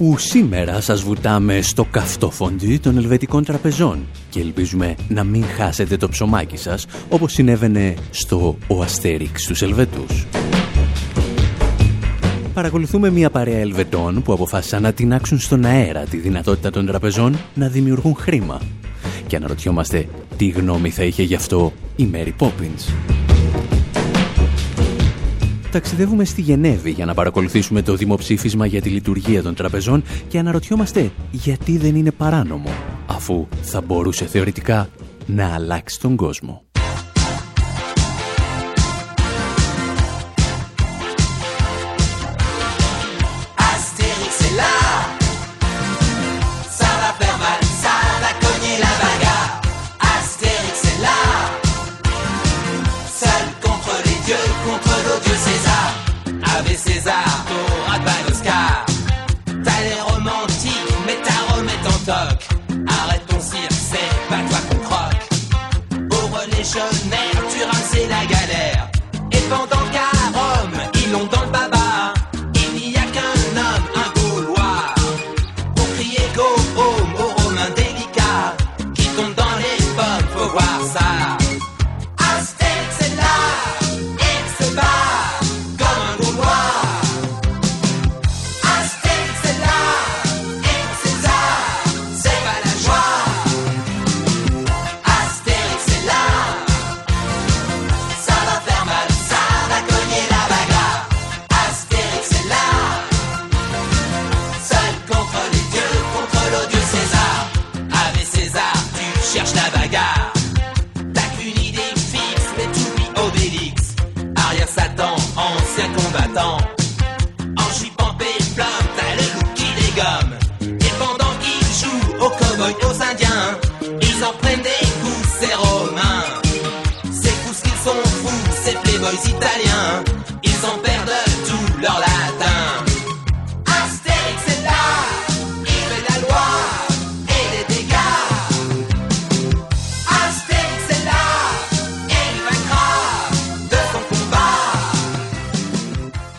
Όπου σήμερα σας βουτάμε στο καυτό φοντί των ελβετικών τραπεζών και ελπίζουμε να μην χάσετε το ψωμάκι σας όπως συνέβαινε στο «Ο Αστέριξ» τους Ελβετούς. Παρακολουθούμε μια παρέα Ελβετών που αποφάσισαν να τεινάξουν στον αέρα τη δυνατότητα των τραπεζών να δημιουργούν χρήμα. Και αναρωτιόμαστε τι γνώμη θα είχε γι' αυτό η Μέρι Πόπινς. Ταξιδεύουμε στη Γενέβη για να παρακολουθήσουμε το δημοψήφισμα για τη λειτουργία των τραπεζών και αναρωτιόμαστε γιατί δεν είναι παράνομο, αφού θα μπορούσε θεωρητικά να αλλάξει τον κόσμο. Arrête ton cirque, c'est pas toi qu'on croque. Pauvre les jeunes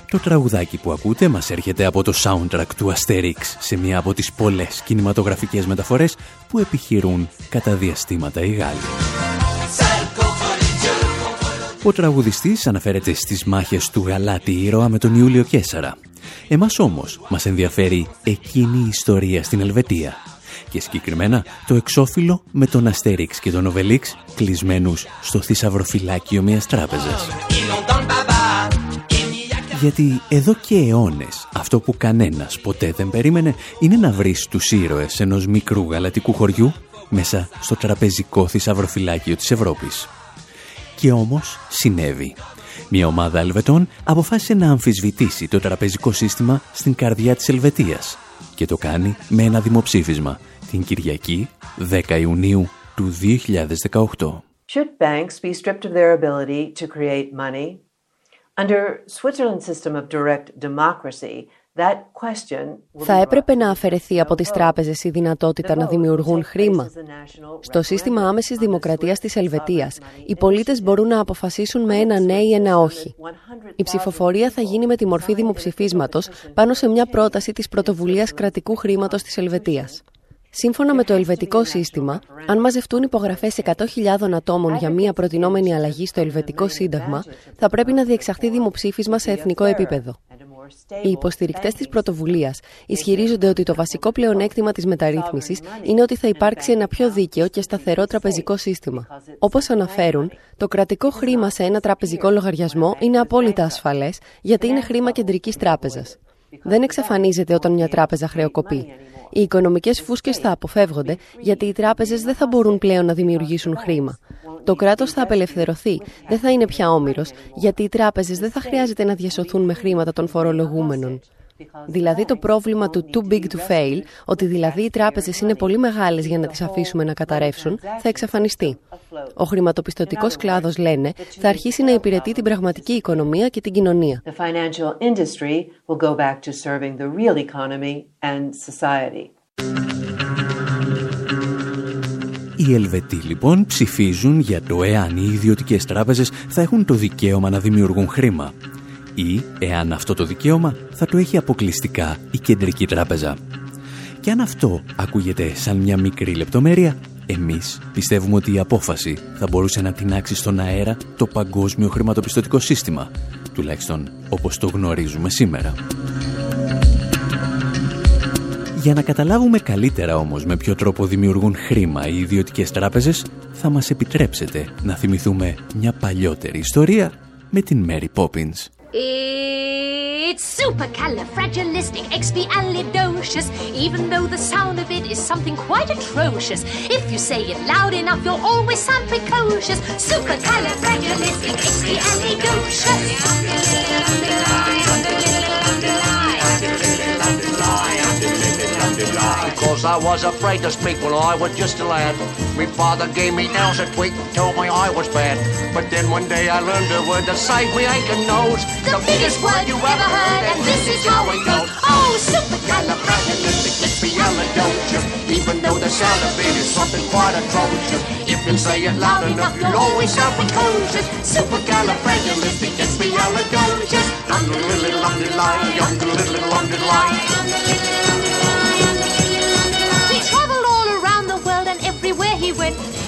Το τραγουδάκι που ακούτε μας έρχεται από το soundtrack του Asterix σε μία από τις πολλές κινηματογραφικές μεταφορές που επιχειρούν κατά διαστήματα οι Γάλλοι. Ο τραγουδιστής αναφέρεται στις μάχες του γαλάτι ήρωα με τον Ιούλιο Κέσσαρα. Εμάς όμως μας ενδιαφέρει εκείνη η ιστορία στην Ελβετία και συγκεκριμένα το εξώφυλλο με τον Αστέριξ και τον Οβελίξ κλεισμένους στο θησαυροφυλάκιο μιας τράπεζας. Γιατί εδώ και αιώνες αυτό που κανένας ποτέ δεν περίμενε είναι να βρεις τους ήρωες ενός μικρού γαλατικού χωριού μέσα στο τραπεζικό θησαυροφυλάκιο της Ευρώπης. Και όμως συνέβη. Μια ομάδα Ελβετών αποφάσισε να αμφισβητήσει το τραπεζικό σύστημα στην καρδιά της Ελβετίας και το κάνει με ένα δημοψήφισμα την Κυριακή 10 Ιουνίου του 2018. Should banks be stripped of their ability to create money; Θα έπρεπε να αφαιρεθεί από τις τράπεζες η δυνατότητα να δημιουργούν χρήμα. Στο σύστημα άμεσης δημοκρατίας της Ελβετίας, οι πολίτες μπορούν να αποφασίσουν με ένα ναι ή ένα όχι. Η ψηφοφορία θα γίνει με τη μορφή δημοψηφίσματος πάνω σε μια πρόταση της πρωτοβουλίας κρατικού χρήματος της Ελβετίας. Σύμφωνα με το ελβετικό σύστημα, αν μαζευτούν υπογραφές 100.000 ατόμων για μία προτινόμενη αλλαγή στο ελβετικό σύνταγμα, θα πρέπει να διεξαχθεί δημοψήφισμα σε εθνικό επίπεδο. Οι υποστηρικτές της πρωτοβουλίας ισχυρίζονται ότι το βασικό πλεονέκτημα της μεταρρύθμισης είναι ότι θα υπάρξει ένα πιο δίκαιο και σταθερό τραπεζικό σύστημα. Όπως αναφέρουν, το κρατικό χρήμα σε ένα τραπεζικό λογαριασμό είναι απόλυτα ασφαλές γιατί είναι χρήμα κεντρικής τράπεζας. Δεν εξαφανίζεται όταν μια τράπεζα χρεοκοπεί. Οι οικονομικές φούσκες θα αποφεύγονται γιατί οι τράπεζες δεν θα μπορούν πλέον να δημιουργήσουν χρήμα. Το κράτος θα απελευθερωθεί, δεν θα είναι πια όμοιρος, γιατί οι τράπεζες δεν θα χρειάζεται να διασωθούν με χρήματα των φορολογούμενων. Δηλαδή το πρόβλημα του too big to fail, ότι δηλαδή οι τράπεζες είναι πολύ μεγάλες για να τις αφήσουμε να καταρρεύσουν, θα εξαφανιστεί. Ο χρηματοπιστωτικός κλάδος, λένε, θα αρχίσει να υπηρετεί την πραγματική οικονομία και την κοινωνία. Οι Ελβετοί λοιπόν ψηφίζουν για το εάν οι ιδιωτικές τράπεζες θα έχουν το δικαίωμα να δημιουργούν χρήμα ή εάν αυτό το δικαίωμα θα το έχει αποκλειστικά η Κεντρική Τράπεζα. Και αν αυτό ακούγεται σαν μια μικρή λεπτομέρεια, εμείς πιστεύουμε ότι η απόφαση θα μπορούσε να τεινάξει στον αέρα το παγκόσμιο χρηματοπιστωτικό σύστημα, τουλάχιστον όπως το γνωρίζουμε σήμερα. Για να καταλάβουμε καλύτερα όμως με ποιο τρόπο δημιουργούν χρήμα οι ιδιωτικές τράπεζες, θα μας επιτρέψετε να θυμηθούμε μια παλιότερη ιστορία με την Mary Poppins. It's supercalifragilisticexpialidocious, even though the sound of it is something quite atrocious. If you say it loud enough, you'll always sound precocious. Supercalifragilisticexpialidocious. Cause I was afraid to speak when I was just a lad. My father gave me nails a tweak, and told me I was bad. But then one day I learned a word to save me aching nose. The, the biggest word you ever heard, and this is how it goes. Oh, supercalifragilisticexpialidocious. Even though the sound of it is something quite atrocious. If you say it loud enough, you'll always sound precocious. Supercalifragilisticexpialidocious. Under little underline, under little little little underline.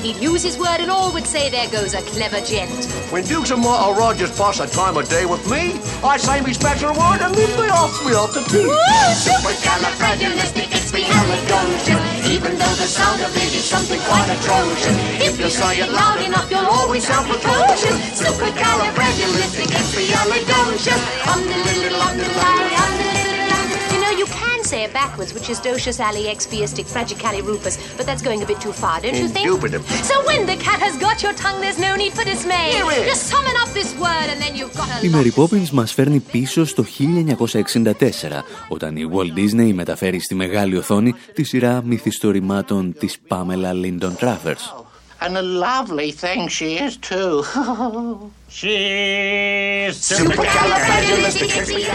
He'd use his word and all would say, there goes a clever gent. When Dukes and Martha Rogers pass a time of day with me, I say me special word and leave me off me off the tea. Supercalifragilisticexpialidocious. Even though the sound of it is something quite atrocious. If you say it loud enough, you'll always sound precocious. Supercalifragilisticexpialidocious. Um, the little, the little, the say it backwards, which is docious ali expiistic fragicali rufus, but that's going a bit too far, don't you think? So when the cat has got your tongue, there's no need for dismay. Just summon up this word and then you've got a... Η Mary Poppins μας φέρνει πίσω στο 1964, όταν η Walt Disney μεταφέρει στη μεγάλη οθόνη τη σειρά μυθιστορημάτων της Pamela Lyndon Travers. And a lovely thing she is too.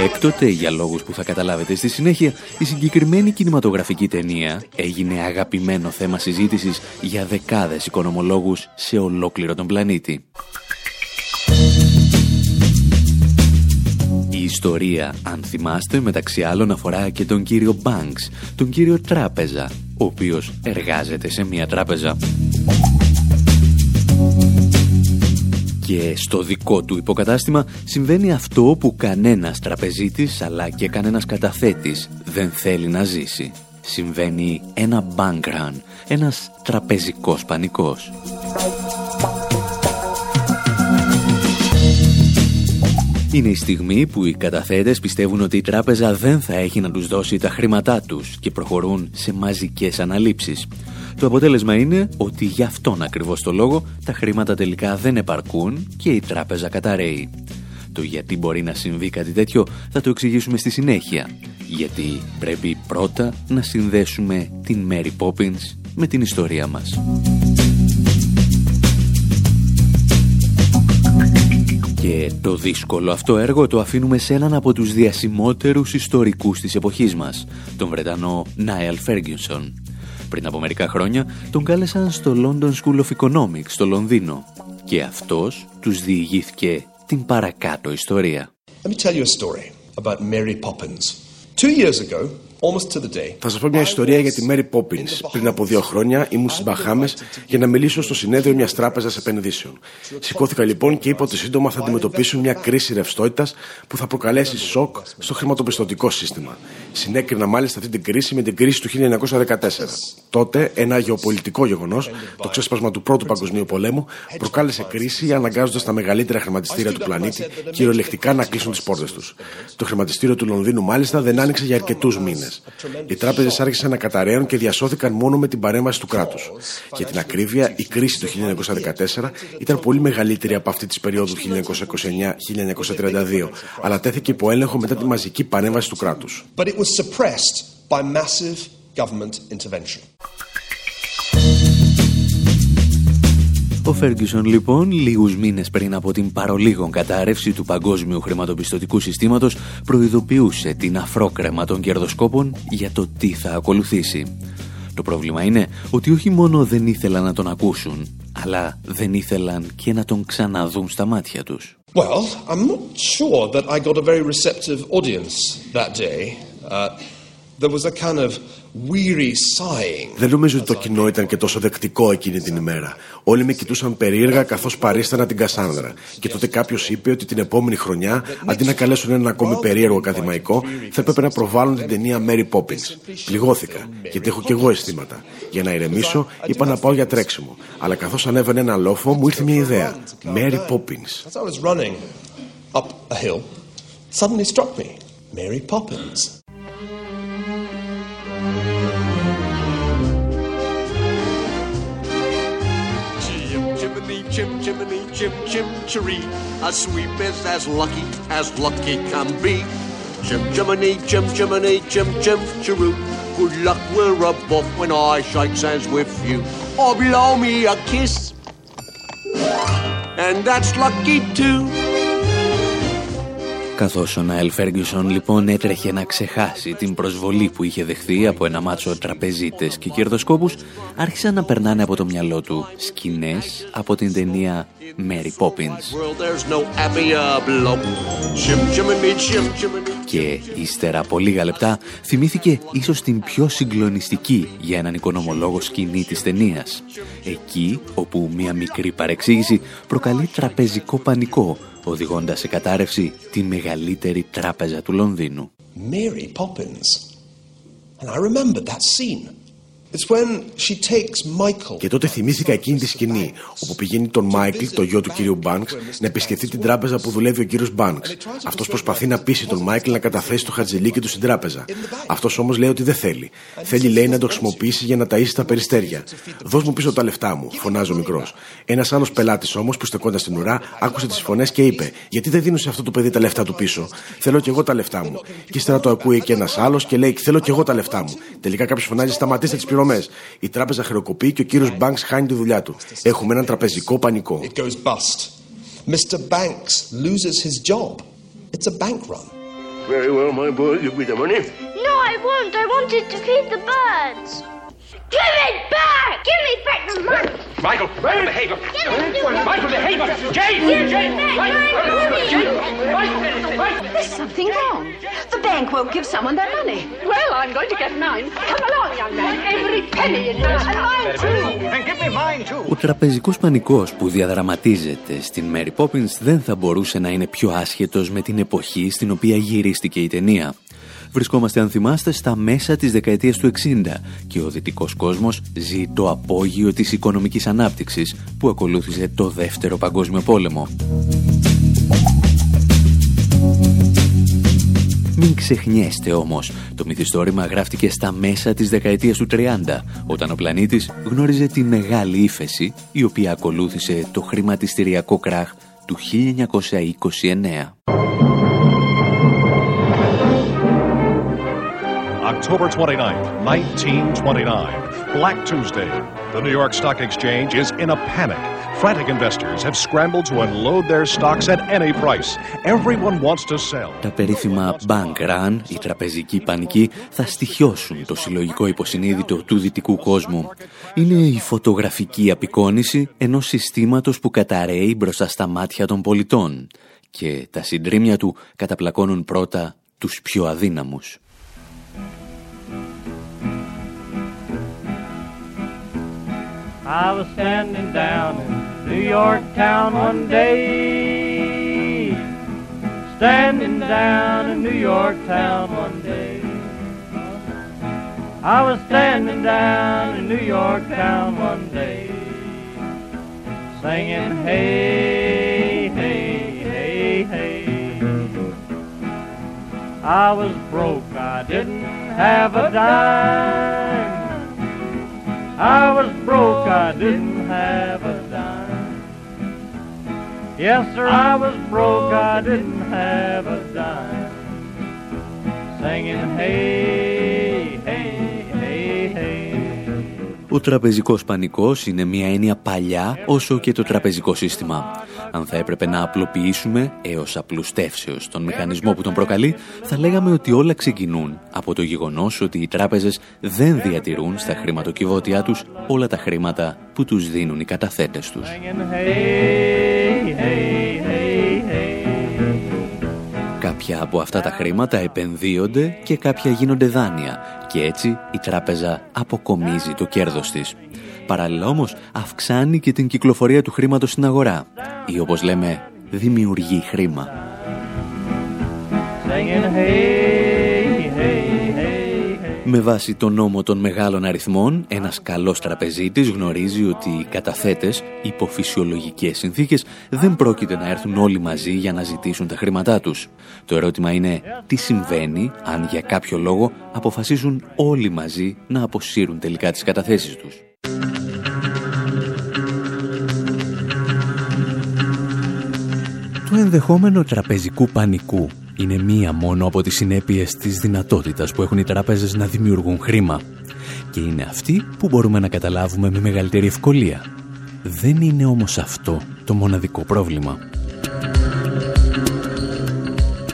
Έκτοτε, για λόγους που θα καταλάβετε στη συνέχεια, η συγκεκριμένη κινηματογραφική ταινία έγινε αγαπημένο θέμα συζήτησης για δεκάδες οικονομολόγους σε ολόκληρο τον πλανήτη. Η ιστορία, αν θυμάστε, μεταξύ άλλων αφορά και τον κύριο Banks, τον κύριο Τράπεζα, ο οποίος εργάζεται σε μια τράπεζα και στο δικό του υποκατάστημα συμβαίνει αυτό που κανένας τραπεζίτης αλλά και κανένας καταθέτης δεν θέλει να ζήσει. Συμβαίνει ένα bank run, ένας τραπεζικός πανικός. Είναι η στιγμή που οι καταθέτες πιστεύουν ότι η τράπεζα δεν θα έχει να τους δώσει τα χρήματά τους και προχωρούν σε μαζικές αναλήψεις. Το αποτέλεσμα είναι ότι γι' αυτόν ακριβώς το λόγο τα χρήματα τελικά δεν επαρκούν και η τράπεζα καταραίει. Το γιατί μπορεί να συμβεί κάτι τέτοιο θα το εξηγήσουμε στη συνέχεια. Γιατί πρέπει πρώτα να συνδέσουμε την Mary Poppins με την ιστορία μας. Και το δύσκολο αυτό έργο το αφήνουμε σε έναν από τους διασημότερους ιστορικούς της εποχής μας, τον Βρετανό Νάιλ Ferguson. Πριν από μερικά χρόνια τον κάλεσαν στο London School of Economics στο Λονδίνο και αυτός τους διηγήθηκε την παρακάτω ιστορία. Let me tell you a story about Mary Poppins. Two years ago, θα σας πω μια ιστορία για τη Mary Poppins. Πριν από δύο χρόνια ήμουν στις Μπαχάμε για να μιλήσω στο συνέδριο μιας τράπεζας επενδύσεων. Σηκώθηκα λοιπόν και είπα ότι σύντομα θα αντιμετωπίσουν μια κρίση ρευστότητας που θα προκαλέσει σοκ στο χρηματοπιστωτικό σύστημα. Συνέκρινα μάλιστα αυτή την κρίση με την κρίση του 1914. Τότε ένα γεωπολιτικό γεγονός, το ξέσπασμα του Πρώτου Παγκοσμίου Πολέμου, προκάλεσε κρίση αναγκάζοντας τα μεγαλύτερα χρηματιστήρια του πλανήτη κυριολεκτικά να κλείσουν τις πόρτες τους. Το χρηματιστήριο του Λονδίνου μάλιστα δεν άνοιξε για αρκετούς μήνες. Μήνε. Οι τράπεζες άρχισαν να καταραίουν και διασώθηκαν μόνο με την παρέμβαση του κράτους. Για την ακρίβεια, η κρίση του 1914 ήταν πολύ μεγαλύτερη από αυτή της περίοδου 1929-1932, αλλά τέθηκε υπό έλεγχο μετά τη μαζική παρέμβαση του κράτους. Ο Φέργκισον λοιπόν λίγους μήνες πριν από την παρολίγων κατάρρευση του παγκόσμιου χρηματοπιστωτικού συστήματος προειδοποιούσε την αφρόκρεμα των κερδοσκόπων για το τι θα ακολουθήσει. Το πρόβλημα είναι ότι όχι μόνο δεν ήθελαν να τον ακούσουν, αλλά δεν ήθελαν και να τον ξαναδούν στα μάτια τους. Well, I'm not sure that I got a very receptive audience that day. Uh, there was a kind of δεν νομίζω ότι το κοινό ήταν και τόσο δεκτικό εκείνη την ημέρα. Όλοι με κοιτούσαν περίεργα καθώς παρίστανα την Κασάνδρα. Και τότε κάποιος είπε ότι την επόμενη χρονιά, αντί να καλέσουν ένα ακόμη περίεργο ακαδημαϊκό, θα έπρεπε να προβάλλουν την ταινία Mary Poppins. Πληγώθηκα, γιατί έχω κι εγώ αισθήματα. Για να ηρεμήσω, είπα να πάω για τρέξιμο. Αλλά καθώς ανέβαινε ένα λόφο, μου ήρθε μια ιδέα. Mary Poppins. Mary Poppins. Chim chimney chim chim chiree. A sweep is as lucky as lucky can be. Chim chimney chim chimney chim chim chiroo. Good luck we're above when I shake hands with you. Or blow me a kiss. And that's lucky too. Καθώς ο Ναέλ Φέργκισον λοιπόν έτρεχε να ξεχάσει την προσβολή που είχε δεχθεί από ένα μάτσο τραπεζίτες και κερδοσκόπους, άρχισαν να περνάνε από το μυαλό του σκηνές από την ταινία Mary Poppins. Και ύστερα από λίγα λεπτά θυμήθηκε ίσως την πιο συγκλονιστική για έναν οικονομολόγο σκηνή της ταινίας. Εκεί όπου μια μικρή παρεξήγηση προκαλεί τραπεζικό πανικό οδηγώντας σε κατάρρευση τη μεγαλύτερη τράπεζα του Λονδίνου. Mary Poppins. And I remember that scene. Και τότε θυμήθηκα εκείνη τη σκηνή, όπου πηγαίνει τον Μάικλ, το γιο του κύριου Μπάνξ, να επισκεφθεί την τράπεζα που δουλεύει ο κύριος Μπάνξ. Αυτός προσπαθεί να πείσει τον Μάικλ να καταθέσει το χαρτζιλίκι του στην τράπεζα. Αυτός όμως λέει ότι δεν θέλει. Θέλει, λέει, να το χρησιμοποιήσει για να ταΐσει τα περιστέρια. Δώσ' μου πίσω τα λεφτά μου, φωνάζει ο μικρός. Ένας άλλος πελάτης όμως που στεκόταν στην ουρά άκουσε τις φωνές και είπε: Γιατί δεν δίνω σε αυτό το παιδί τα λεφτά του πίσω; Θέλω κι εγώ τα λεφτά μου. Και ύστερα το ακούει και ένας άλλος και λέει: Θέλω κι εγώ τα λεφτά μου. Τελικά κάποιος φωνάζει: Σταματήστε τις πληρωμέ. Η τράπεζα χρεοκοπεί και ο κύριο Banks χάνει τη δουλειά του. Έχουμε έναν τραπεζικό πανικό. Mr. Banks loses his job. It's a bank run. Very well, my boy. Give me the money. No, I won't. I wanted to feed the birds. Give it back! Give me back the money! Michael, Michael, behave! Michael, behave! Jane! Jane! There's something wrong. The bank won't give someone their money. Well, I'm going to get mine. Come along, young man. Every penny in mine. And mine too. And give me mine too. Ο τραπεζικός πανικός που διαδραματίζεται στην Mary Poppins δεν θα μπορούσε να είναι πιο άσχετος με την εποχή στην οποία γυρίστηκε η ταινία. Βρισκόμαστε, αν θυμάστε, στα μέσα της δεκαετίας του 60 και ο δυτικός κόσμος ζει το απόγειο της οικονομικής ανάπτυξης που ακολούθησε το Δεύτερο Παγκόσμιο Πόλεμο. Μην ξεχνιέστε όμως, το μυθιστόρημα γράφτηκε στα μέσα της δεκαετίας του 30, όταν ο πλανήτης γνώριζε τη μεγάλη ύφεση, η οποία ακολούθησε το χρηματιστηριακό κράχ του 1929. October 29th, 1929, Black Tuesday. The New York Stock Exchange is in a panic. Frantic investors have scrambled to unload their stocks at any price. Everyone wants to sell. Τα περίφημα bank run, η τραπεζική πανική, θα στοιχιώσουν το συλλογικό υποσυνείδητο του δυτικού κόσμου. Είναι η φωτογραφική απεικόνηση ενός συστήματος που καταραίει μπροστά στα μάτια των πολιτών και τα συντρίμια του καταπλακώνουν πρώτα τους πιο αδύναμους. I was standing down in New York town one day. Standing down in New York town one day. I was standing down in New York town one day. Singing, hey, hey, hey, hey. I was broke, I didn't have a dime. I was broke, I didn't have a dime. Yes, sir, I was broke, I didn't have a dime. Singing, hey, hey. Ο τραπεζικός πανικός είναι μια έννοια παλιά όσο και το τραπεζικό σύστημα. Αν θα έπρεπε να απλοποιήσουμε έως απλουστεύσεως τον μηχανισμό που τον προκαλεί, θα λέγαμε ότι όλα ξεκινούν από το γεγονός ότι οι τράπεζες δεν διατηρούν στα χρηματοκιβώτια τους όλα τα χρήματα που τους δίνουν οι καταθέτες τους. Κάποια από αυτά τα χρήματα επενδύονται και κάποια γίνονται δάνεια και έτσι η τράπεζα αποκομίζει το κέρδος της. Παράλληλα όμως αυξάνει και την κυκλοφορία του χρήματος στην αγορά ή όπως λέμε δημιουργεί χρήμα. Με βάση τον νόμο των μεγάλων αριθμών, ένας καλός τραπεζίτης γνωρίζει ότι οι καταθέτες, υπό φυσιολογικές συνθήκες, δεν πρόκειται να έρθουν όλοι μαζί για να ζητήσουν τα χρήματά τους. Το ερώτημα είναι τι συμβαίνει αν για κάποιο λόγο αποφασίσουν όλοι μαζί να αποσύρουν τελικά τις καταθέσεις τους. Το ενδεχόμενο τραπεζικού πανικού είναι μία μόνο από τις συνέπειες της δυνατότητας που έχουν οι τράπεζες να δημιουργούν χρήμα. Και είναι αυτή που μπορούμε να καταλάβουμε με μεγαλύτερη ευκολία. Δεν είναι όμως αυτό το μοναδικό πρόβλημα.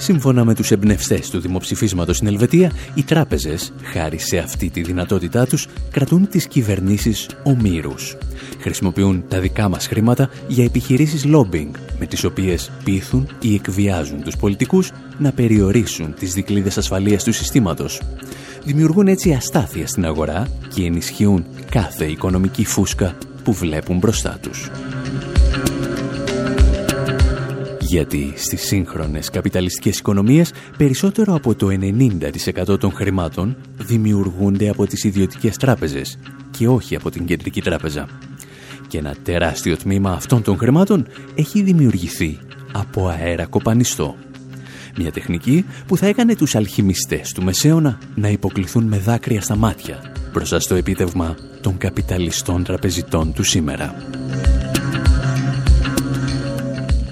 Σύμφωνα με τους εμπνευστές του δημοψηφίσματος στην Ελβετία, οι τράπεζες, χάρη σε αυτή τη δυνατότητά τους, κρατούν τις κυβερνήσεις ομήρους. Χρησιμοποιούν τα δικά μας χρήματα για επιχειρήσεις lobbying, με τις οποίες πείθουν ή εκβιάζουν τους πολιτικούς να περιορίσουν τις δικλείδες ασφαλείας του συστήματος. Δημιουργούν έτσι αστάθεια στην αγορά και ενισχύουν κάθε οικονομική φούσκα που βλέπουν μπροστά τους γιατί στις σύγχρονες καπιταλιστικές οικονομίες περισσότερο από το 90% των χρημάτων δημιουργούνται από τις ιδιωτικές τράπεζες και όχι από την κεντρική τράπεζα. Και ένα τεράστιο τμήμα αυτών των χρημάτων έχει δημιουργηθεί από αέρα κοπανιστό. Μια τεχνική που θα έκανε τους αλχημιστές του Μεσαίωνα να υποκληθούν με δάκρυα στα μάτια μπροστά στο επίτευγμα των καπιταλιστών τραπεζιτών του σήμερα.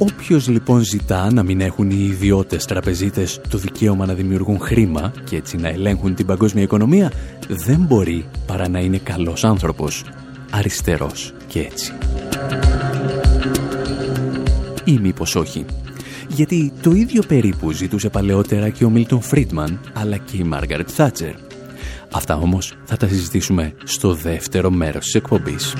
Όποιος λοιπόν ζητά να μην έχουν οι ιδιώτες τραπεζίτες το δικαίωμα να δημιουργούν χρήμα και έτσι να ελέγχουν την παγκόσμια οικονομία, δεν μπορεί παρά να είναι καλός άνθρωπος, αριστερός και έτσι. Ή μήπως όχι. Γιατί το ίδιο περίπου ζητούσε παλαιότερα και ο Μίλτον Φρίτμαν, αλλά και η Μάργαρετ Θάτσερ. Αυτά όμως θα τα συζητήσουμε στο δεύτερο μέρος της εκπομπής.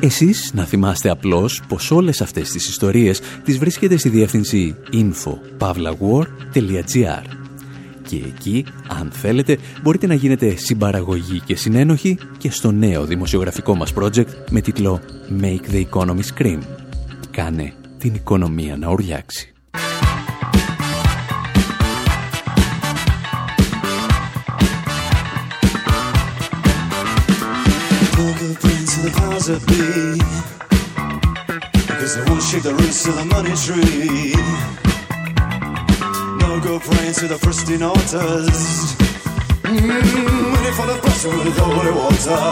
Εσείς να θυμάστε απλώς πως όλες αυτές τις ιστορίες τις βρίσκετε στη διεύθυνση info.pavlawar.gr και εκεί, αν θέλετε, μπορείτε να γίνετε συμπαραγωγή και συνένοχοι και στο νέο δημοσιογραφικό μας project με τίτλο Make the Economy Scream. Κάνε την οικονομία να the powers that be. Because they won't shake the roots of the money tree. No go praying to the pristine altars. Mm, waiting for the pressure with the holy water.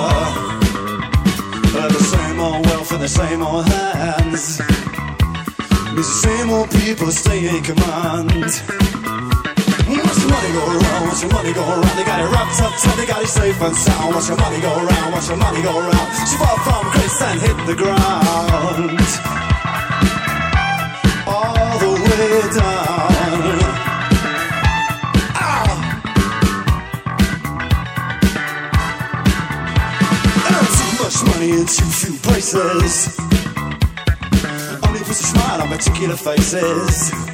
But the same old wealth and the same old hands. It's the same old people staying in command. Your money go around, watch your money go around. They got it wrapped up tight, they got it safe and sound. Watch your money go around, watch your money go around. She fell from grace and hit the ground. All the way down. Ah. Too much money in too few places. Only puts a smile on particular faces.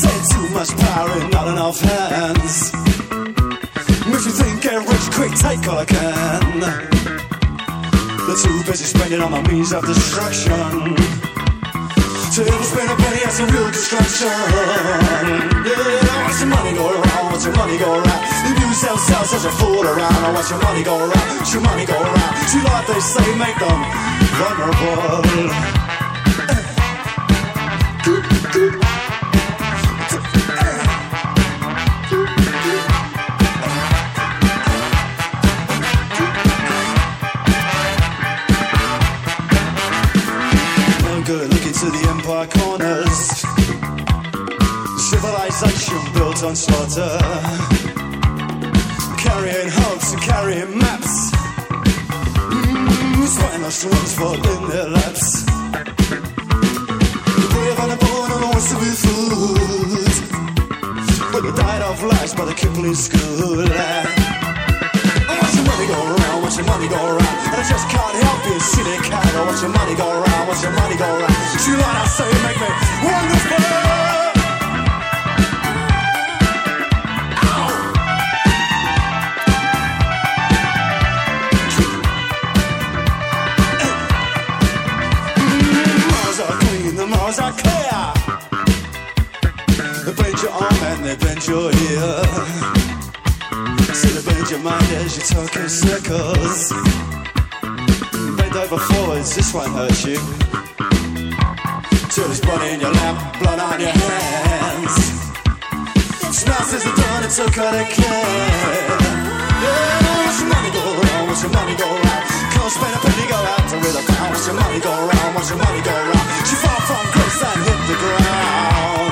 Said too much power in not enough hands. If you think get rich quick, take all I can. They're too busy spending on the means of destruction. To ever spend a penny as a real construction. Yeah, watch your money go around, watch your money go around. You use themselves as a fool around. Watch your money go around, watch your money go around. See like they say, make them vulnerable. Into the empire corners. Civilization built on slaughter. Carrying hopes and carrying maps. Mm, swine ones fall in their laps. The brave and the born and always to be food. But they died of lies by the Kipling school. I Watch your money go around, watch your money go around. And I just can't help it, city cat. Watch your money go around, watch your money go around. You like I say, make me wonderful. Malls are clean, the malls are clear. They bend your ear. See they bend your mind as you talk in circles. This won't hurt you. Till there's blood in your lap, blood on your hands. Smells as the dawn, it's so cut it can. Yeah, watch your money go round, watch your money go round. Come spend a penny, go out to with a pound. Watch your money go round, watch your money go round. She fall from grace and hit the ground.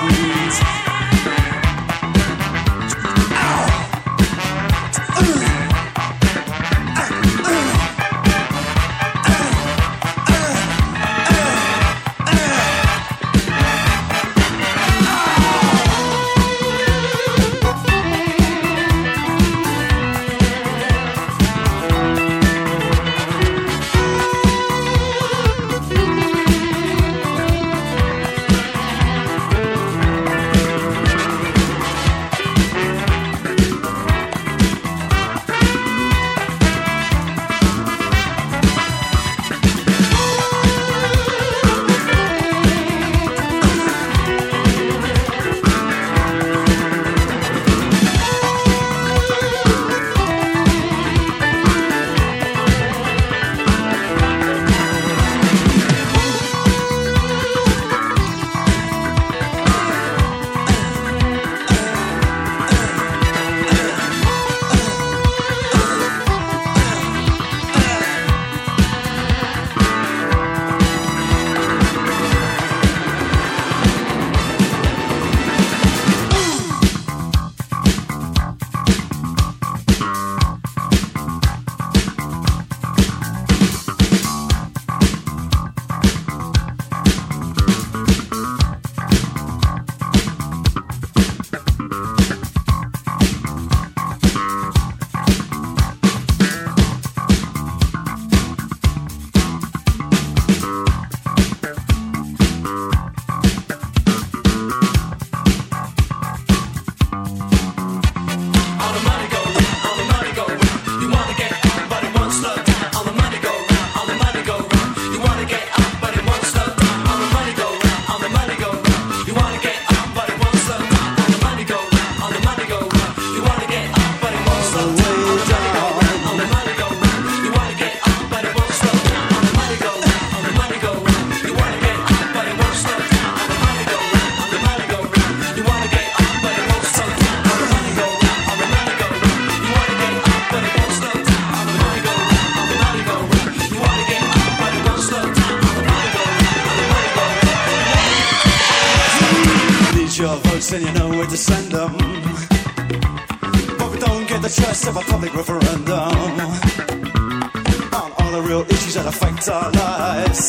lives.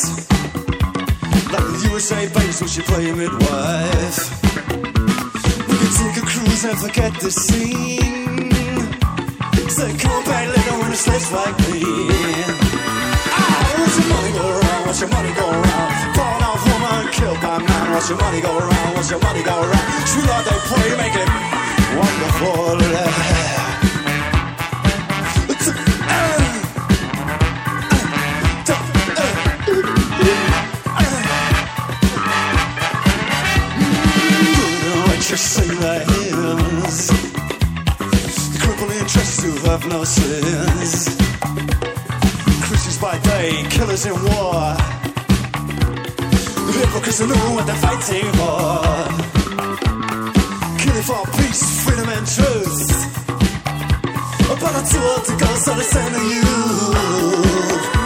Like the USA base when she play a midwife. We could take a cruise and forget the scene. So come back later when it slaves like me. Ah, watch your money go around, watch your money go around. Born off woman, killed by man. Watch your money go around, watch your money go around. True love they pray, make it wonderful. the hills. Crippling interests who have no sins. Christians by day, killers in war. The hypocrites in know what they're fighting for. Killing for peace, freedom, and truth. But it's too old to go, so they send to you.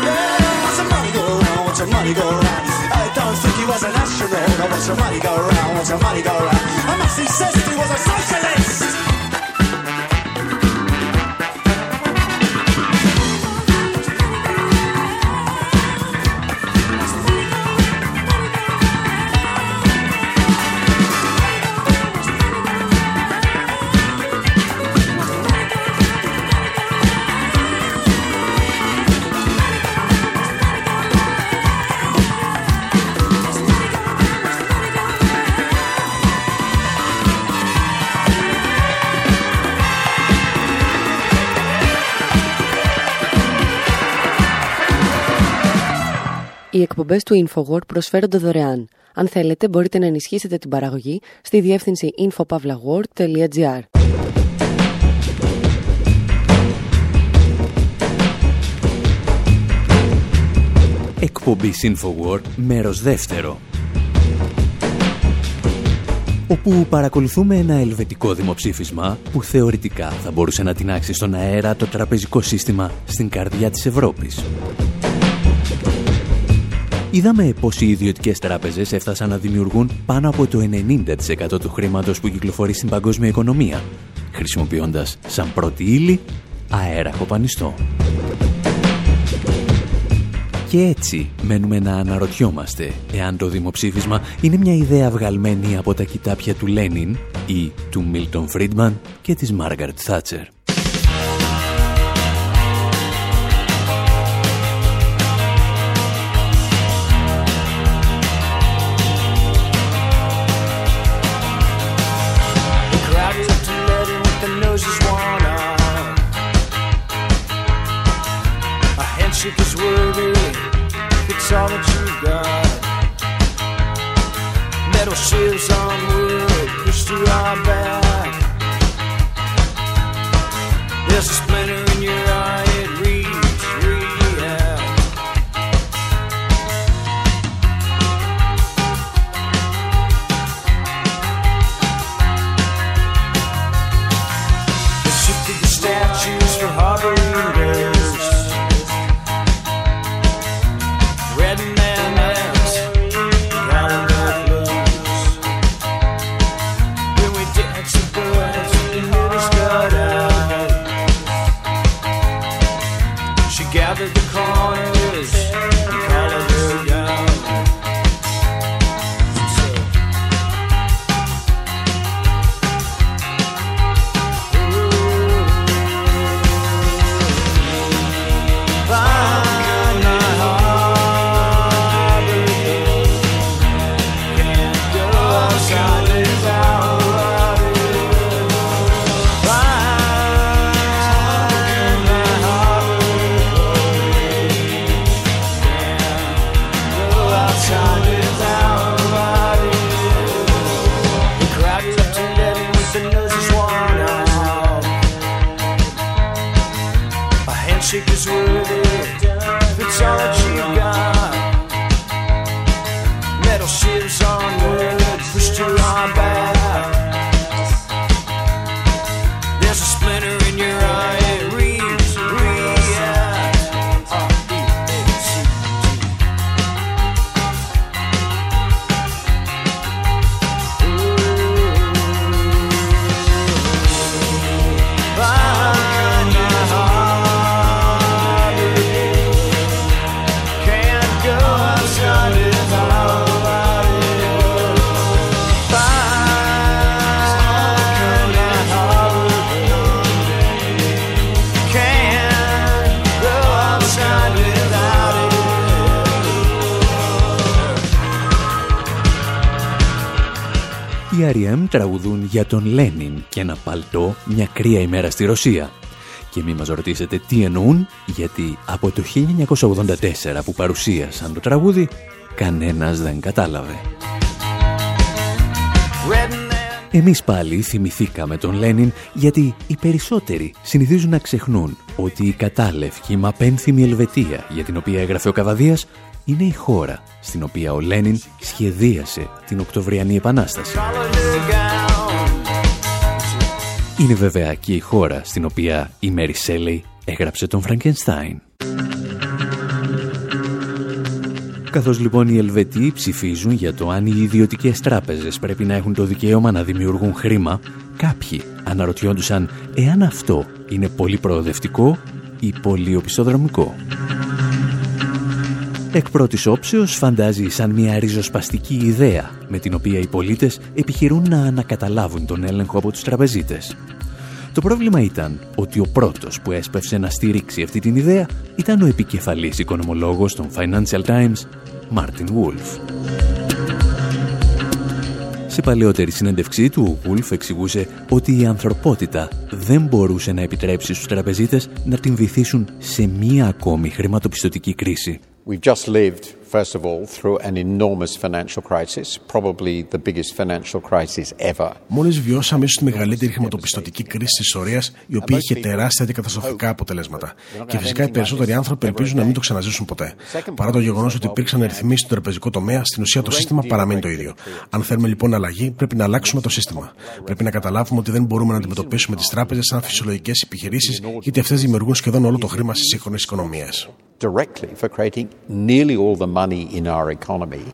Yeah, watch your money go round, watch your money go round don't think he was an astronaut. I the money go round, watch the money go round. I must insist he was a socialist. Οι εκπομπές του InfoWord προσφέρονται δωρεάν. Αν θέλετε, μπορείτε να ενισχύσετε την παραγωγή στη διεύθυνση infopavlagor.gr. Εκπομπή InfoWord, μέρος δεύτερο. Όπου παρακολουθούμε ένα ελβετικό δημοψήφισμα που θεωρητικά θα μπορούσε να τεινάξει στον αέρα το τραπεζικό σύστημα στην καρδιά της Ευρώπης. Είδαμε πως οι ιδιωτικές τράπεζες έφτασαν να δημιουργούν πάνω από το 90% του χρήματος που κυκλοφορεί στην παγκόσμια οικονομία, χρησιμοποιώντας σαν πρώτη ύλη αέρα κοπανιστό. Και έτσι μένουμε να αναρωτιόμαστε εάν το δημοψήφισμα είναι μια ιδέα βγαλμένη από τα κοιτάπια του Λένιν ή του Μίλτον Φρίντμαν και της Μάργαρτ Θάτσερ. Τραγουδούν για τον Λένιν και ένα παλτό μια κρύα ημέρα στη Ρωσία. Και μη μας ρωτήσετε τι εννοούν, γιατί από το 1984 που παρουσίασαν το τραγούδι, κανένας δεν κατάλαβε. Εμείς πάλι θυμηθήκαμε τον Λένιν γιατί οι περισσότεροι συνηθίζουν να ξεχνούν ότι η κατάλευκη μα πένθυμη Ελβετία για την οποία έγραφε ο Καβαδίας είναι η χώρα στην οποία ο Λένιν σχεδίασε την Οκτωβριανή Επανάσταση. Είναι βέβαια και η χώρα στην οποία η Μέρι Σέλεϊ έγραψε τον Φραγκενστάιν. Καθώς λοιπόν οι Ελβετοί ψηφίζουν για το αν οι ιδιωτικές τράπεζες πρέπει να έχουν το δικαίωμα να δημιουργούν χρήμα, κάποιοι αναρωτιόντουσαν εάν αυτό είναι πολύ προοδευτικό ή πολύ οπισθοδρομικό. Εκ πρώτης όψεως φαντάζει σαν μια ριζοσπαστική ιδέα με την οποία οι πολίτες επιχειρούν να ανακαταλάβουν τον έλεγχο από τους τραπεζίτες. Το πρόβλημα ήταν ότι ο πρώτος που έσπευσε να στηρίξει αυτή την ιδέα ήταν ο επικεφαλής οικονομολόγος των Financial Times, Martin Wolf. Σε παλαιότερη συνέντευξή του, ο Wolf εξηγούσε ότι η ανθρωπότητα δεν μπορούσε να επιτρέψει στους τραπεζίτες να την βυθίσουν σε μία ακόμη χρηματοπιστωτική κρίση. We've just lived first of all, through an enormous financial crisis, probably the biggest financial crisis ever. Μόλις βιώσαμε ίσως τη μεγαλύτερη χρηματοπιστωτική κρίση της ιστορίας, η οποία είχε τεράστια και καταστροφικά αποτελέσματα. Και φυσικά οι περισσότεροι άνθρωποι ελπίζουν να μην το ξαναζήσουν ποτέ. Παρά το γεγονός ότι υπήρξαν ρυθμίσεις στο τραπεζικό τομέα, στην ουσία το σύστημα παραμένει το ίδιο. Αν θέλουμε λοιπόν αλλαγή, πρέπει να αλλάξουμε το σύστημα. Πρέπει να καταλάβουμε ότι δεν μπορούμε να αντιμετωπίσουμε τις τράπεζες σαν φυσιολογικές επιχειρήσεις, γιατί αυτές δημιουργούν σχεδόν όλο το χρήμα στις σύγχρονε οικονομίε. Directly for creating nearly all the money in our economy.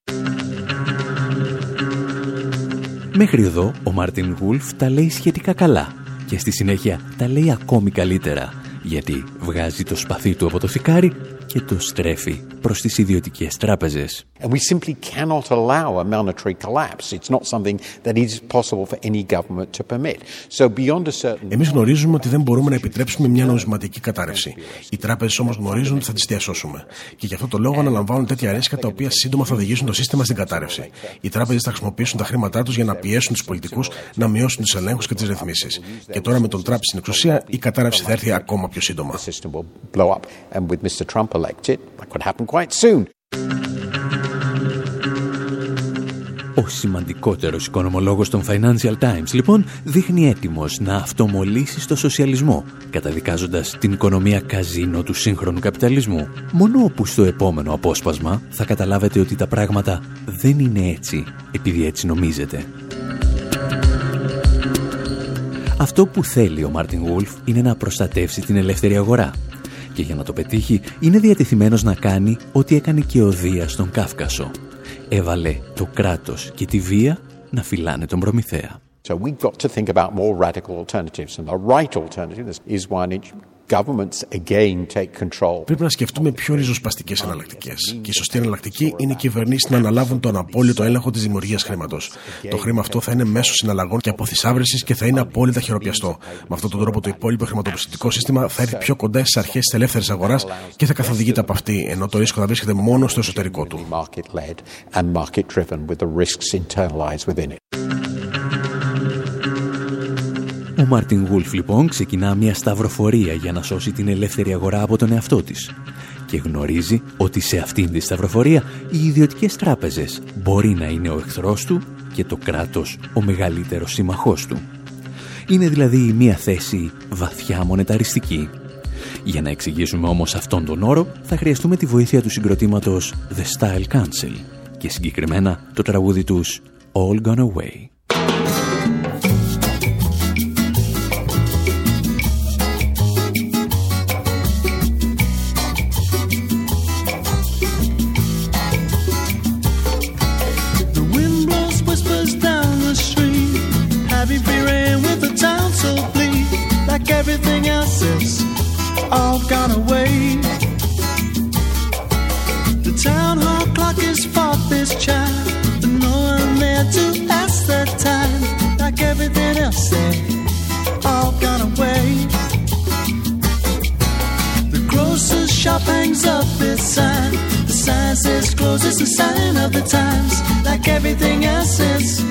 Μέχρι εδώ ο Μάρτιν Γουλφ τα λέει σχετικά καλά και στη συνέχεια τα λέει ακόμη καλύτερα γιατί βγάζει το σπαθί του από το φικάρι και το στρέφει προς τις ιδιωτικές τράπεζες. And we simply cannot allow a monetary collapse. It's not something that is possible for any government to permit. So beyond a certain... Εμείς γνωρίζουμε ότι δεν μπορούμε να επιτρέψουμε μια νομισματική κατάρρευση. Οι τράπεζες όμως γνωρίζουν ότι θα τις διασώσουμε. Και γι' αυτό το λόγο αναλαμβάνουν τέτοια ρίσκα τα οποία σύντομα θα οδηγήσουν το σύστημα στην κατάρρευση. Οι τράπεζες θα χρησιμοποιήσουν τα χρήματά τους για να πιέσουν τους πολιτικούς να μειώσουν τους ελέγχους και τις ρυθμίσεις. Και τώρα με τον Τραμπ στην εξουσία η κατάρρευση θα έρθει ακόμα πιο σύντομα. Ο σημαντικότερος οικονομολόγος των Financial Times, λοιπόν, δείχνει έτοιμος να αυτομολύσει στο σοσιαλισμό, καταδικάζοντας την οικονομία καζίνο του σύγχρονου καπιταλισμού. Μόνο όπου στο επόμενο απόσπασμα θα καταλάβετε ότι τα πράγματα δεν είναι έτσι, επειδή έτσι νομίζετε. Αυτό που θέλει ο Μάρτιν Γουλφ είναι να προστατεύσει την ελεύθερη αγορά. Και για να το πετύχει είναι διατεθειμένος να κάνει ό,τι έκανε και ο Δίας στον Κάφκασο. Έβαλε το κράτος και τη βία να φυλάνε τον Προμηθέα. So we've got to think about more radical alternatives. And the right alternative is one Πρέπει να σκεφτούμε πιο ριζοσπαστικές εναλλακτικές. Και η σωστή εναλλακτική είναι οι κυβερνήσεις να αναλάβουν τον απόλυτο έλεγχο της δημιουργίας χρήματος. Το χρήμα αυτό θα είναι μέσω συναλλαγών και αποθυσάβρεση και θα είναι απόλυτα χειροπιαστό. Με αυτόν τον τρόπο το υπόλοιπο χρηματοπιστωτικό σύστημα θα έρθει πιο κοντά στις αρχές της ελεύθερης αγοράς και θα καθοδηγείται από αυτή, ενώ το ρίσκο θα βρίσκεται μόνο στο εσωτερικό του. Ο Μάρτιν Γουλφ λοιπόν ξεκινά μια σταυροφορία για να σώσει την ελεύθερη αγορά από τον εαυτό της και γνωρίζει ότι σε αυτήν τη σταυροφορία οι ιδιωτικές τράπεζες μπορεί να είναι ο εχθρός του και το κράτος ο μεγαλύτερος σύμμαχός του. Είναι δηλαδή μια θέση βαθιά μονεταριστική. Για να εξηγήσουμε όμως αυτόν τον όρο θα χρειαστούμε τη βοήθεια του συγκροτήματος The Style Council και συγκεκριμένα το τραγούδι τους All Gone Away. all gone away. The town hall clock is for this child, but no one there to ask the time. Like everything else, it all gone away. The grocer's shop hangs up its sign. The sign says close, it's sign of the times. Like everything else, it's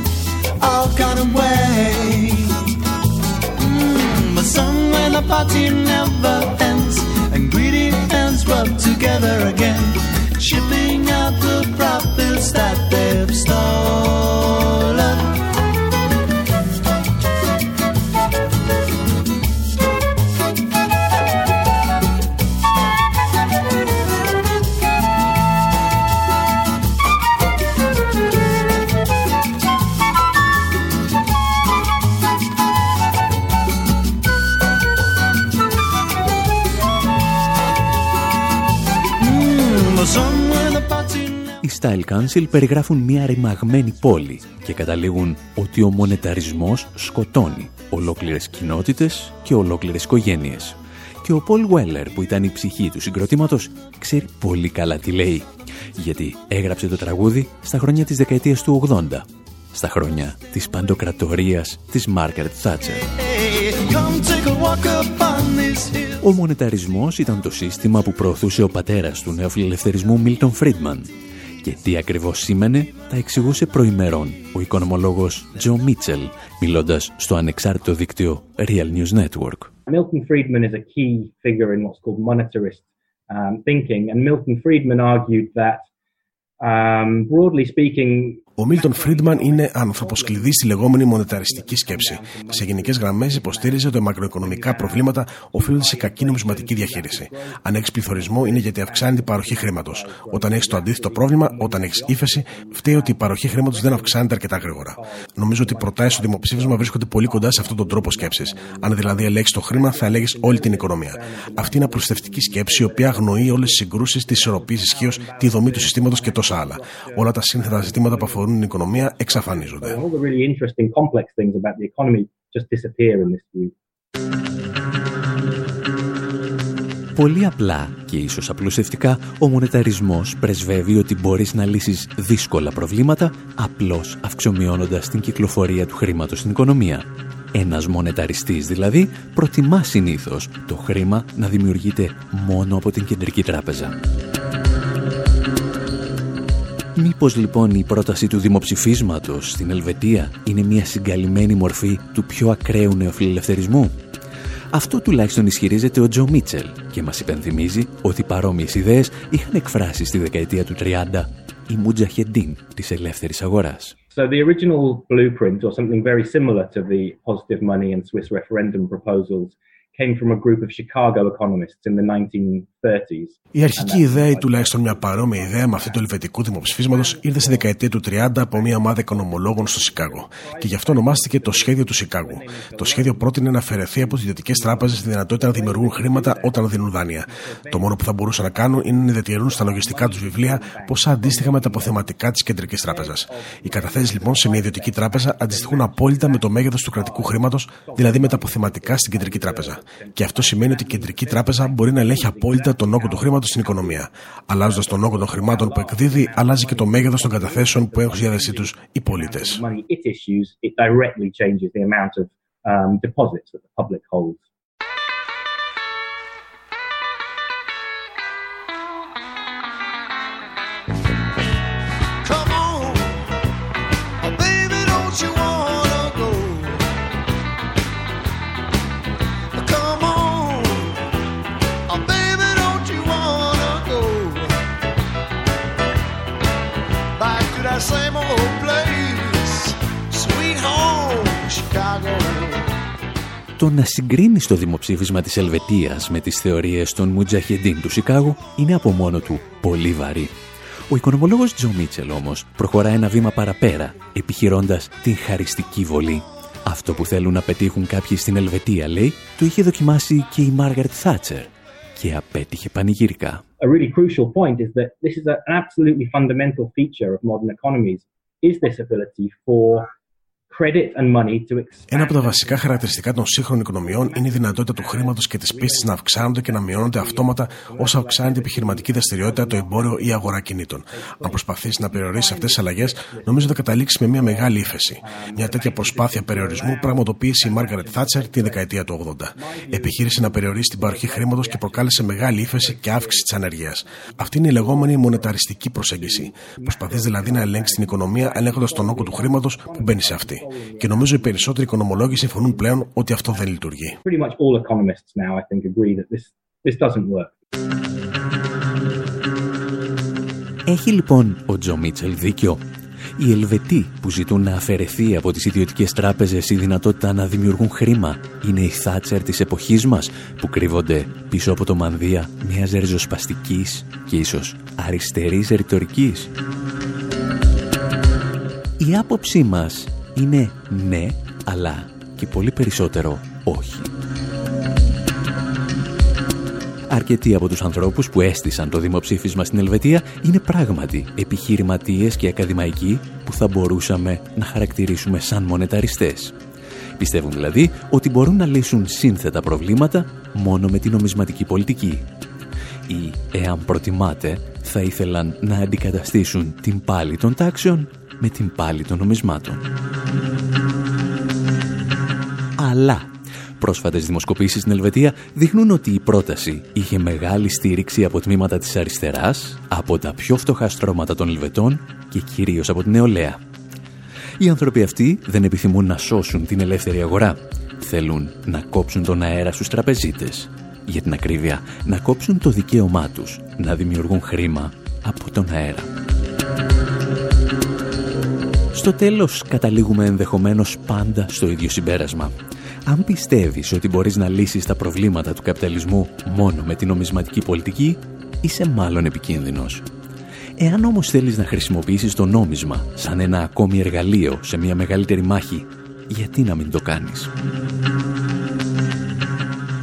all gone away. Mm, but somewhere the party never ends club together again. Style Council περιγράφουν μια ρημαγμένη πόλη και καταλήγουν ότι ο μονεταρισμός σκοτώνει ολόκληρες κοινότητες και ολόκληρες οικογένειες. Και ο Πολ Weller που ήταν η ψυχή του συγκροτήματος ξέρει πολύ καλά τι λέει γιατί έγραψε το τραγούδι στα χρόνια της δεκαετίας του 80 στα χρόνια της παντοκρατορίας της Μάρκαρετ Θάτσερ. Ο μονεταρισμός ήταν το σύστημα που προωθούσε ο πατέρας του νεοφιλελευθερισμού Μίλτον Φρίντμαν και τι ακριβώς σήμαινε τα εξηγούσε προημερών ο οικονομολόγος Τζο Μίτσελ μιλώντας στο ανεξάρτητο δίκτυο Real News Network. Milton Friedman is a key figure in what's called monetarist um, thinking and Milton Friedman argued that um, broadly speaking ο Μίλτον Φρίντμαν είναι άνθρωπος κλειδί στη λεγόμενη μονεταριστική σκέψη. Σε γενικές γραμμές υποστήριζε ότι μακροοικονομικά προβλήματα οφείλονται σε κακή νομισματική διαχείριση. Αν έχεις πληθωρισμό, είναι γιατί αυξάνει την παροχή χρήματος. Όταν έχεις το αντίθετο πρόβλημα, όταν έχεις ύφεση, φταίει ότι η παροχή χρήματος δεν αυξάνεται αρκετά γρήγορα. Νομίζω ότι οι προτάσεις στο δημοψήφισμα βρίσκονται πολύ κοντά σε αυτόν τον τρόπο σκέψης. Αν δηλαδή ελέγξεις το χρήμα, θα ελέγει όλη την οικονομία. Αυτή είναι απλουστευτική σκέψη, η οποία αγνοεί όλες τις συγκρούσεις, τις ισορροπίες ισχύως, τη δομή του συστήματος και τόσα άλλα. Όλα τα σύνθετα ζητήματα που αφορούν την οικονομία εξαφανίζονται. Πολύ απλά και ίσως απλουστευτικά, ο μονεταρισμός πρεσβεύει ότι μπορείς να λύσεις δύσκολα προβλήματα απλώς αυξομειώνοντας την κυκλοφορία του χρήματος στην οικονομία. Ένας μονεταριστής δηλαδή προτιμά συνήθως το χρήμα να δημιουργείται μόνο από την κεντρική τράπεζα. Μήπως λοιπόν η πρόταση του δημοψηφίσματος στην Ελβετία είναι μια συγκαλυμμένη μορφή του πιο ακραίου νεοφιλελευθερισμού; Αυτό τουλάχιστον ισχυρίζεται ο Τζο Μίτσελ και μας υπενθυμίζει ότι παρόμοιες ιδέες είχαν εκφράσει στη δεκαετία του 30 η Μουτζαχεντίν της ελεύθερης αγοράς. So the original blueprint or something very similar to the positive money and Swiss referendum proposals came from a group of Chicago economists in the 1930s. Η αρχική ιδέα ή τουλάχιστον μια παρόμοια ιδέα με αυτή του ελβετικού δημοψηφίσματος ήρθε στη δεκαετία του 30 από μια ομάδα οικονομολόγων στο Σικάγο και γι' αυτό ονομάστηκε το σχέδιο του Σικάγου. Το σχέδιο πρότεινε να αφαιρεθεί από τις ιδιωτικές τράπεζες τη δυνατότητα να δημιουργούν χρήματα όταν δίνουν δάνεια. Το μόνο που θα μπορούσαν να κάνουν είναι να διατηρούν στα λογιστικά τους βιβλία ποσά αντίστοιχα με τα αποθεματικά της κεντρικής τράπεζας. Οι καταθέσεις λοιπόν σε μια ιδιωτική τράπεζα αντιστοιχούν απόλυτα με το μέγεθος του κρατικού χρήματος, δηλαδή με τα αποθεματικά στην κεντρική τράπεζα. Και αυτό σημαίνει ότι η κεντρική τράπεζα μπορεί να ελέγχει απόλυτα τον όγκο του χρήματος στην οικονομία. Αλλάζοντας τον όγκο των χρημάτων που εκδίδει, αλλάζει και το μέγεθος των καταθέσεων που έχουν στη διάθεσή τους οι πολίτες. Το να συγκρίνεις το δημοψήφισμα της Ελβετίας με τις θεωρίες των Μουτζαχεντίν του Σικάγου είναι από μόνο του πολύ βαρύ. Ο οικονομολόγος Τζο Μίτσελ όμως προχωρά ένα βήμα παραπέρα, επιχειρώντας την χαριστική βολή. Αυτό που θέλουν να πετύχουν κάποιοι στην Ελβετία, λέει, το είχε δοκιμάσει και η Μάργαρετ Θάτσερ και απέτυχε πανηγυρικά. A really crucial point is that this is an absolutely fundamental feature of modern economies is this ability for Ένα από τα βασικά χαρακτηριστικά των σύγχρονων οικονομιών είναι η δυνατότητα του χρήματος και της πίστης να αυξάνονται και να μειώνονται αυτόματα όσο αυξάνεται η επιχειρηματική δραστηριότητα, το εμπόριο ή η αγορά κινήτων. Αν προσπαθήσει να περιορίσεις αυτές τις αλλαγές, νομίζω θα καταλήξεις με μια μεγάλη ύφεση. Μια τέτοια προσπάθεια περιορισμού πραγματοποίησε η Μάργαρετ Θάτσερ τη δεκαετία του 80. Επιχείρησε να περιορίσει την παροχή χρήματος και προκάλεσε μεγάλη ύφεση και αύξηση της ανεργίας. Αυτή είναι η λεγόμενη μονεταριστική προσέγγιση. Προσπαθείς δηλαδή να ελέγξεις την οικονομία ελέγχοντας τον όγκο του χρήματος που μπαίνει σε αυτή. Και νομίζω οι περισσότεροι οικονομολόγοι συμφωνούν πλέον ότι αυτό δεν λειτουργεί. Έχει λοιπόν ο Τζο Μίτσελ δίκιο. Οι Ελβετοί που ζητούν να αφαιρεθεί από τις ιδιωτικές τράπεζες η δυνατότητα να δημιουργούν χρήμα είναι οι Θάτσερ της εποχής μας που κρύβονται πίσω από το μανδύα μιας ριζοσπαστικής και ίσως αριστερής ρητορικής. Η άποψή μας είναι ναι, αλλά και πολύ περισσότερο όχι. Αρκετοί από τους ανθρώπους που έστησαν το δημοψήφισμα στην Ελβετία είναι πράγματι επιχειρηματίες και ακαδημαϊκοί που θα μπορούσαμε να χαρακτηρίσουμε σαν μονεταριστές. Πιστεύουν δηλαδή ότι μπορούν να λύσουν σύνθετα προβλήματα μόνο με την νομισματική πολιτική. Ή, εάν προτιμάτε, θα ήθελαν να αντικαταστήσουν την πάλη των τάξεων με την πάλη των νομισμάτων. Αλλά Πρόσφατες δημοσκοπήσεις στην Ελβετία δείχνουν ότι η πρόταση είχε μεγάλη στήριξη από τμήματα της αριστεράς, από τα πιο φτωχά στρώματα των Ελβετών και κυρίως από την νεολαία. Οι άνθρωποι αυτοί δεν επιθυμούν να σώσουν την ελεύθερη αγορά. Θέλουν να κόψουν τον αέρα στους τραπεζίτες. Για την ακρίβεια, να κόψουν το δικαίωμά τους να δημιουργούν χρήμα από τον αέρα. Στο τέλος καταλήγουμε ενδεχομένως πάντα στο ίδιο συμπέρασμα. Αν πιστεύεις ότι μπορείς να λύσεις τα προβλήματα του καπιταλισμού μόνο με την νομισματική πολιτική, είσαι μάλλον επικίνδυνος. Εάν όμως θέλεις να χρησιμοποιήσεις το νόμισμα σαν ένα ακόμη εργαλείο σε μια μεγαλύτερη μάχη, γιατί να μην το κάνεις;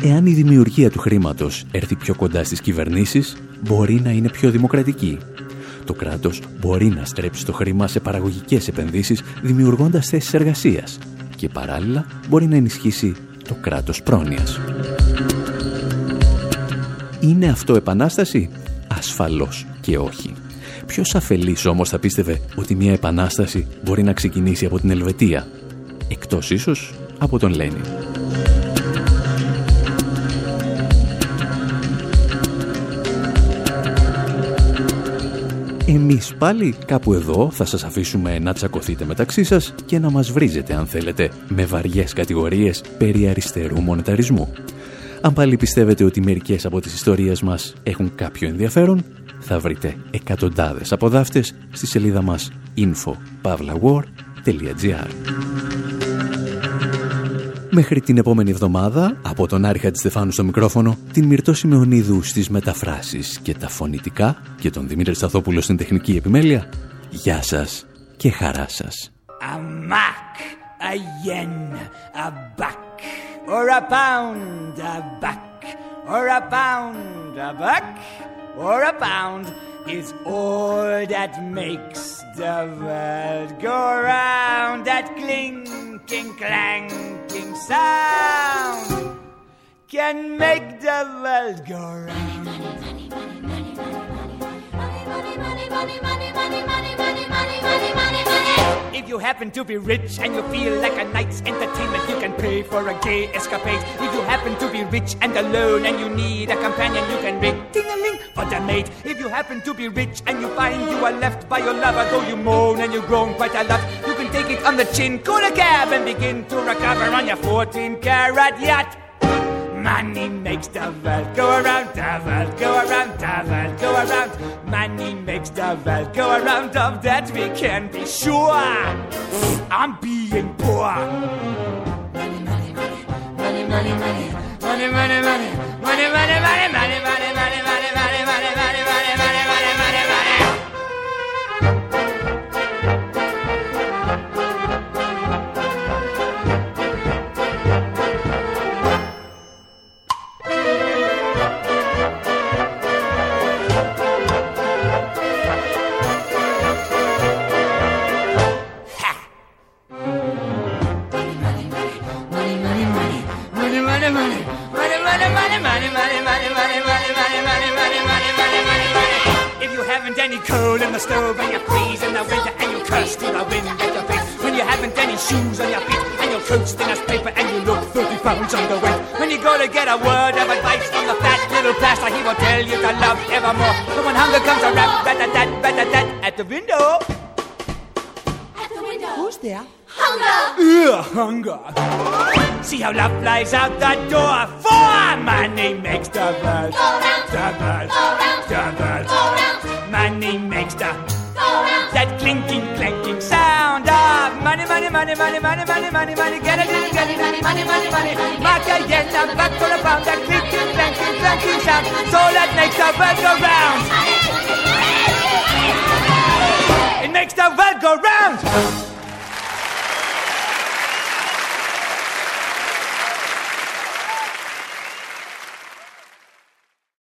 Εάν η δημιουργία του χρήματος έρθει πιο κοντά στις κυβερνήσεις, μπορεί να είναι πιο δημοκρατική. Το κράτος μπορεί να στρέψει το χρήμα σε παραγωγικές επενδύσεις, δημιουργώντας θέσεις εργασίας και παράλληλα μπορεί να ενισχύσει το κράτος πρόνοιας. Είναι αυτό επανάσταση; Ασφαλώς και όχι. Ποιος αφελής όμως θα πίστευε ότι μια επανάσταση μπορεί να ξεκινήσει από την Ελβετία, εκτός ίσως από τον Λένιν; Εμείς πάλι κάπου εδώ θα σας αφήσουμε να τσακωθείτε μεταξύ σας και να μας βρίζετε αν θέλετε με βαριές κατηγορίες περί αριστερού μονεταρισμού. Αν πάλι πιστεύετε ότι μερικές από τις ιστορίες μας έχουν κάποιο ενδιαφέρον, θα βρείτε εκατοντάδες αποδάφτες στη σελίδα μας info.pavlawar.gr Μέχρι την επόμενη εβδομάδα, από τον Άρη Στεφάνου στο μικρόφωνο, την Μυρτώ Σιμεωνίδου στις μεταφράσεις και τα φωνητικά και τον Δημήτρη Σταθόπουλο στην τεχνική επιμέλεια. Γεια σας και χαρά σας. A mark, a yen, a buck, or a pound, a buck, or a pound, a buck, or a pound is all that makes the world go round. That clinking, clanking sound can make the world go round. If you happen to be rich and you feel like a night's entertainment, you can pay for a gay escapade. If you happen to be rich and alone and you need a companion, you can ring ting-a-ling for the mate. If you happen to be rich and you find you are left by your lover, though you moan and you groan quite a lot, you can take it on the chin, call a cab and begin to recover on your 14 carat yacht. Money makes the world go around, the world go around, the world go around. Money makes the world go around, of that we can be sure. I'm being poor. Money, money, money, money, money, money, money, money, money, money, money, money, money, money,